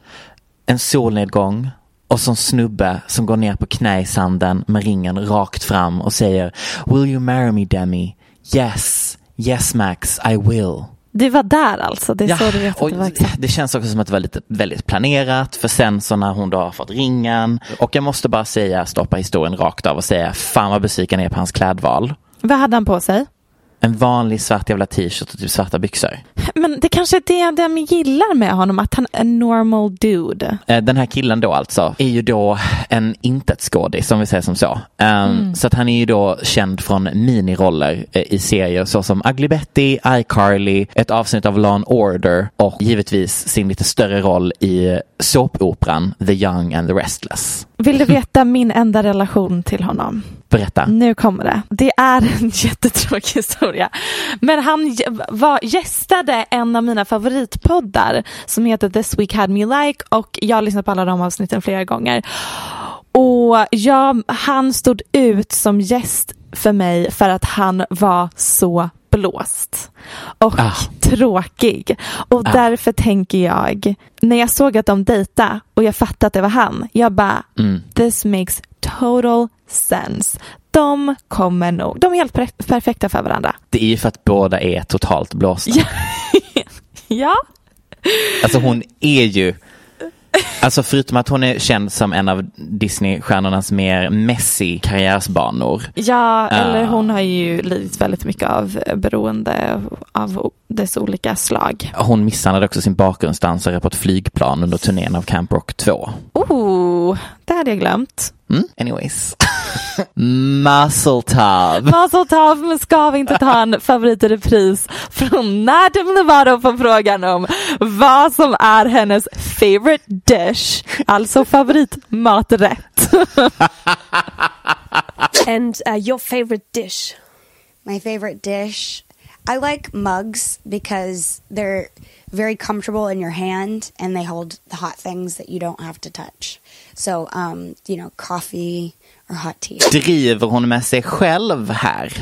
Speaker 2: en solnedgång och som snubbe som går ner på knä i sanden med ringen rakt fram och säger Will you marry me Demi? Yes. Yes Max, I will.
Speaker 3: Det var där alltså? Det är ja, så du vet att det var exakt.
Speaker 2: Det känns också som att det var lite väldigt planerat för sen så när hon då har fått ringen och jag måste bara säga, stoppa historien rakt av och säga fan vad besviken jag är på hans klädval.
Speaker 3: Vad hade han på sig?
Speaker 2: En vanlig svart jävla t-shirt och typ svarta byxor.
Speaker 3: Men det kanske är det de gillar med honom, att han är en normal dude.
Speaker 2: Eh, den här killen då alltså är ju då en intetskådis, om vi säger som så. Um, mm. Så att han är ju då känd från miniroller eh, i serier såsom Ugly Betty, iCarly, ett avsnitt av Law and Order och givetvis sin lite större roll i såpoperan The Young and the Restless.
Speaker 3: Vill du (laughs) veta min enda relation till honom?
Speaker 2: Berätta.
Speaker 3: Nu kommer det. Det är en (laughs) jättetråkig historia. Men han var, gästade en av mina favoritpoddar som heter This Week Had Me Like och jag har lyssnat på alla de avsnitten flera gånger. Och jag, han stod ut som gäst för mig för att han var så blåst och ah. tråkig. Och ah. därför tänker jag, när jag såg att de dejta och jag fattade att det var han, jag bara,
Speaker 2: mm.
Speaker 3: this makes total sense. De kommer nog, de är helt per perfekta för varandra.
Speaker 2: Det är ju för att båda är totalt blåsta.
Speaker 3: ja. (laughs)
Speaker 2: Alltså hon är ju Alltså förutom att hon är känd som en av Disney-stjärnornas mer messy karriärsbanor.
Speaker 3: Ja, eller
Speaker 2: Ah.
Speaker 3: hon har ju lidit väldigt mycket av beroende av dess olika slag.
Speaker 2: Hon misshandlade också sin bakgrundsdansare på ett flygplan under turnén av Camp Rock 2.
Speaker 3: Oh, det hade jag glömt.
Speaker 2: Mm, anyways. (laughs) Muscle Tub.
Speaker 3: Mazel tov, men ska vi inte ta en favorit i repris från Nadim Lovato på frågan om vad som är hennes favorite dish, alltså favoritmaträtt. (laughs)
Speaker 10: and uh, your favorite dish?
Speaker 11: My favorite dish. I like mugs because they're very comfortable in your hand and they hold the hot things that you don't have to touch. So, um, you know, coffee or hot tea.
Speaker 2: Driver hon med sig själv här?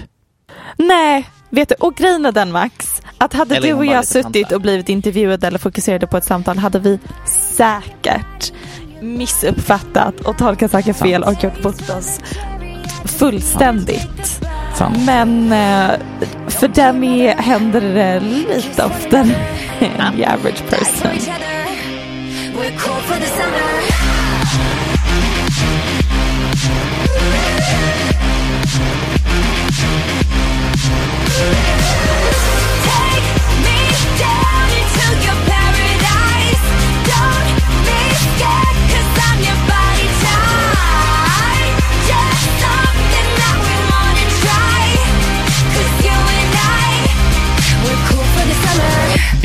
Speaker 3: Nej, vet du, och grejen är den Max, att hade
Speaker 2: Eller
Speaker 3: du och jag suttit och blivit intervjuade eller fokuserade på ett samtal hade vi säkert missuppfattat och tolkat saker fel och gjort bort oss fullständigt.
Speaker 2: Sant.
Speaker 3: Men eh, för Demi händer det lite oftare än the average person.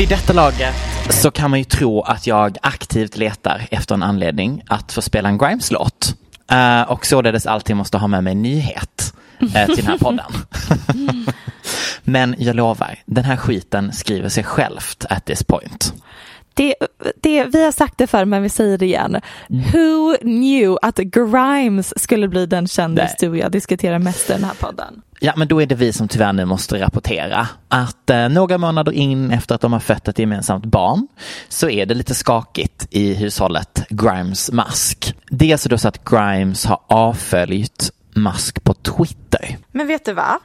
Speaker 2: Vid detta laget så kan man ju tro att jag aktivt letar efter en anledning att få spela en Grimes-låt. Eh, och således alltid måste ha med mig en nyhet eh, till den här podden. (laughs) Men jag lovar, den här skiten skriver sig självt at this point.
Speaker 3: Det, det, vi har sagt det förr men vi säger det igen.
Speaker 2: Mm.
Speaker 3: Who knew att Grimes skulle bli den kändis
Speaker 2: Nej.
Speaker 3: du och jag diskuterar mest i den här podden?
Speaker 2: Ja, men då är det vi som tyvärr nu måste rapportera att eh, några månader in efter att de har fött ett gemensamt barn så är det lite skakigt i hushållet Grimes Musk. Det är alltså då så att Grimes har avföljt Musk på Twitter.
Speaker 3: Men vet du vad?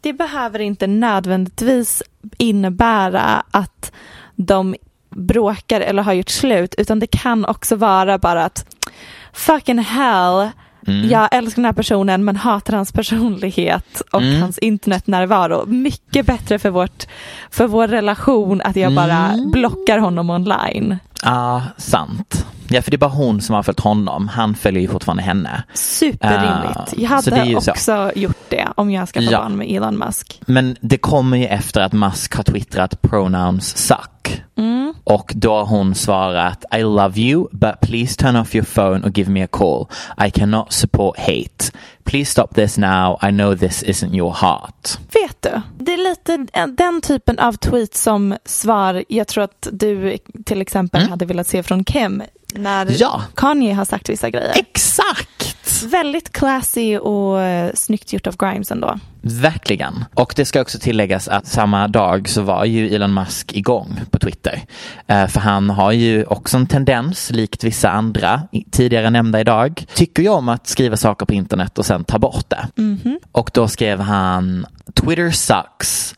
Speaker 3: Det behöver inte nödvändigtvis innebära att de bråkar eller har gjort slut utan det kan också vara bara att fucking hell
Speaker 2: Mm.
Speaker 3: Jag älskar den här personen men hatar hans personlighet och
Speaker 2: Mm.
Speaker 3: hans internetnärvaro. Mycket bättre för, vårt, för vår relation att jag bara
Speaker 2: Mm.
Speaker 3: blockar honom online.
Speaker 2: Ja, sant. Ja, för det är bara hon som har följt honom. Han följer ju fortfarande henne.
Speaker 3: Superrimligt.
Speaker 2: Eh,
Speaker 3: jag hade
Speaker 2: ju så.
Speaker 3: också gjort det om jag skaffade
Speaker 2: Ja.
Speaker 3: barn med Elon Musk.
Speaker 2: Men det kommer ju efter att Musk har twittrat pronouns suck.
Speaker 3: Mm.
Speaker 2: Och då har hon svarat I love you but please turn off your phone or give me a call. I cannot support hate. Please stop this now. I know this isn't your heart.
Speaker 3: Vet du, det är lite den typen av tweet som svar jag tror att du till exempel hade velat se från Kim när
Speaker 2: Mm. Ja.
Speaker 3: Kanye har sagt vissa grejer.
Speaker 2: Exakt!
Speaker 3: Väldigt classy och eh, snyggt gjort av Grimes ändå.
Speaker 2: Verkligen. Och det ska också tilläggas att samma dag så var ju Elon Musk igång på Twitter. Eh, för han har ju också en tendens, likt vissa andra tidigare nämnda idag, tycker ju om att skriva saker på internet och sen ta bort det.
Speaker 3: Mhm.
Speaker 2: Och då skrev han Twitter sucks.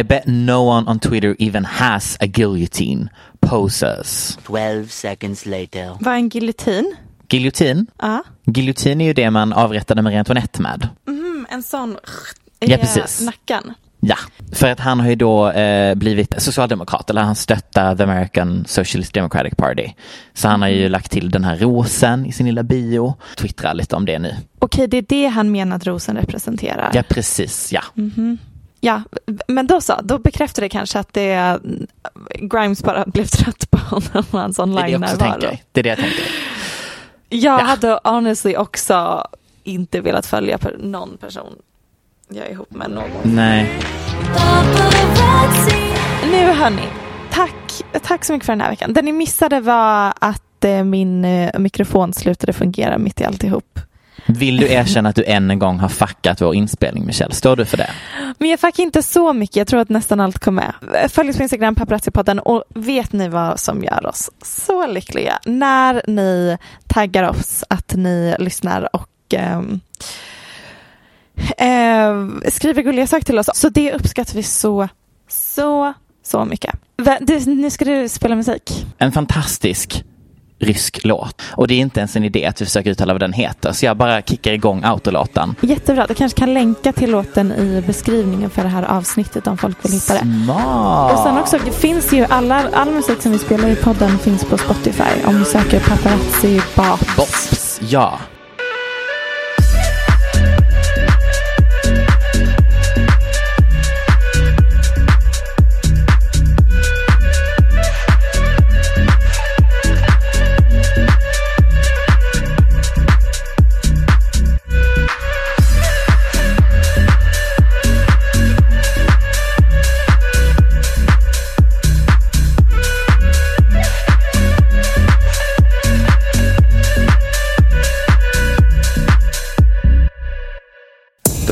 Speaker 2: I bet no one on Twitter even has a guillotine. Poses.
Speaker 12: 12 seconds later.
Speaker 3: Vad är en giljotin?
Speaker 2: Giljotin?
Speaker 3: Ja.
Speaker 2: Giljotin är ju det man avrättade Marie Antoinette med.
Speaker 3: Mm, en sån
Speaker 2: Ja,
Speaker 3: i
Speaker 2: precis.
Speaker 3: nacken.
Speaker 2: Ja, för att han har ju då eh, blivit socialdemokrat, eller han stöttar the American Socialist Democratic Party. Så han har ju lagt till den här rosen i sin lilla bio, twittrar lite om det nu.
Speaker 3: Okej, det är det han menar att rosen representerar.
Speaker 2: Ja, precis, ja.
Speaker 3: Mhm. Ja, men då så, då bekräftar det kanske att det Grimes bara (laughs) blev trött på honom och hans
Speaker 2: Det är det jag
Speaker 3: online-närvaro.
Speaker 2: tänker. Det är det jag tänker.
Speaker 3: Jag hade honestly också inte velat följa någon person jag är ihop med någon.
Speaker 2: Nej.
Speaker 3: Nu hörni, tack, tack så mycket för den här veckan. Det ni missade var att eh, min eh, mikrofon slutade fungera mitt i alltihop.
Speaker 2: Vill du erkänna att du än en gång har fuckat vår inspelning, Michelle? Står du för det?
Speaker 3: Men jag fick inte så mycket, jag tror att nästan allt kom med. Följ oss på Instagram, paparazzi-podden och vet ni vad som gör oss så lyckliga? När ni taggar oss att ni lyssnar och eh, skriver gulliga saker till oss. Så det uppskattar vi så, så, så mycket. Nu ska du spela musik.
Speaker 2: En fantastisk rysk låt. Och det är inte ens en idé att vi försöker uttala vad den heter. Så jag bara kickar igång autolåten.
Speaker 3: Jättebra. Du kanske kan länka till låten i beskrivningen för det här avsnittet om folk vill hitta det.
Speaker 2: Smart.
Speaker 3: Och sen också, det finns ju alla, all musik som vi spelar i podden finns på Spotify. Om du söker paparazzi bops.
Speaker 2: Bops, ja.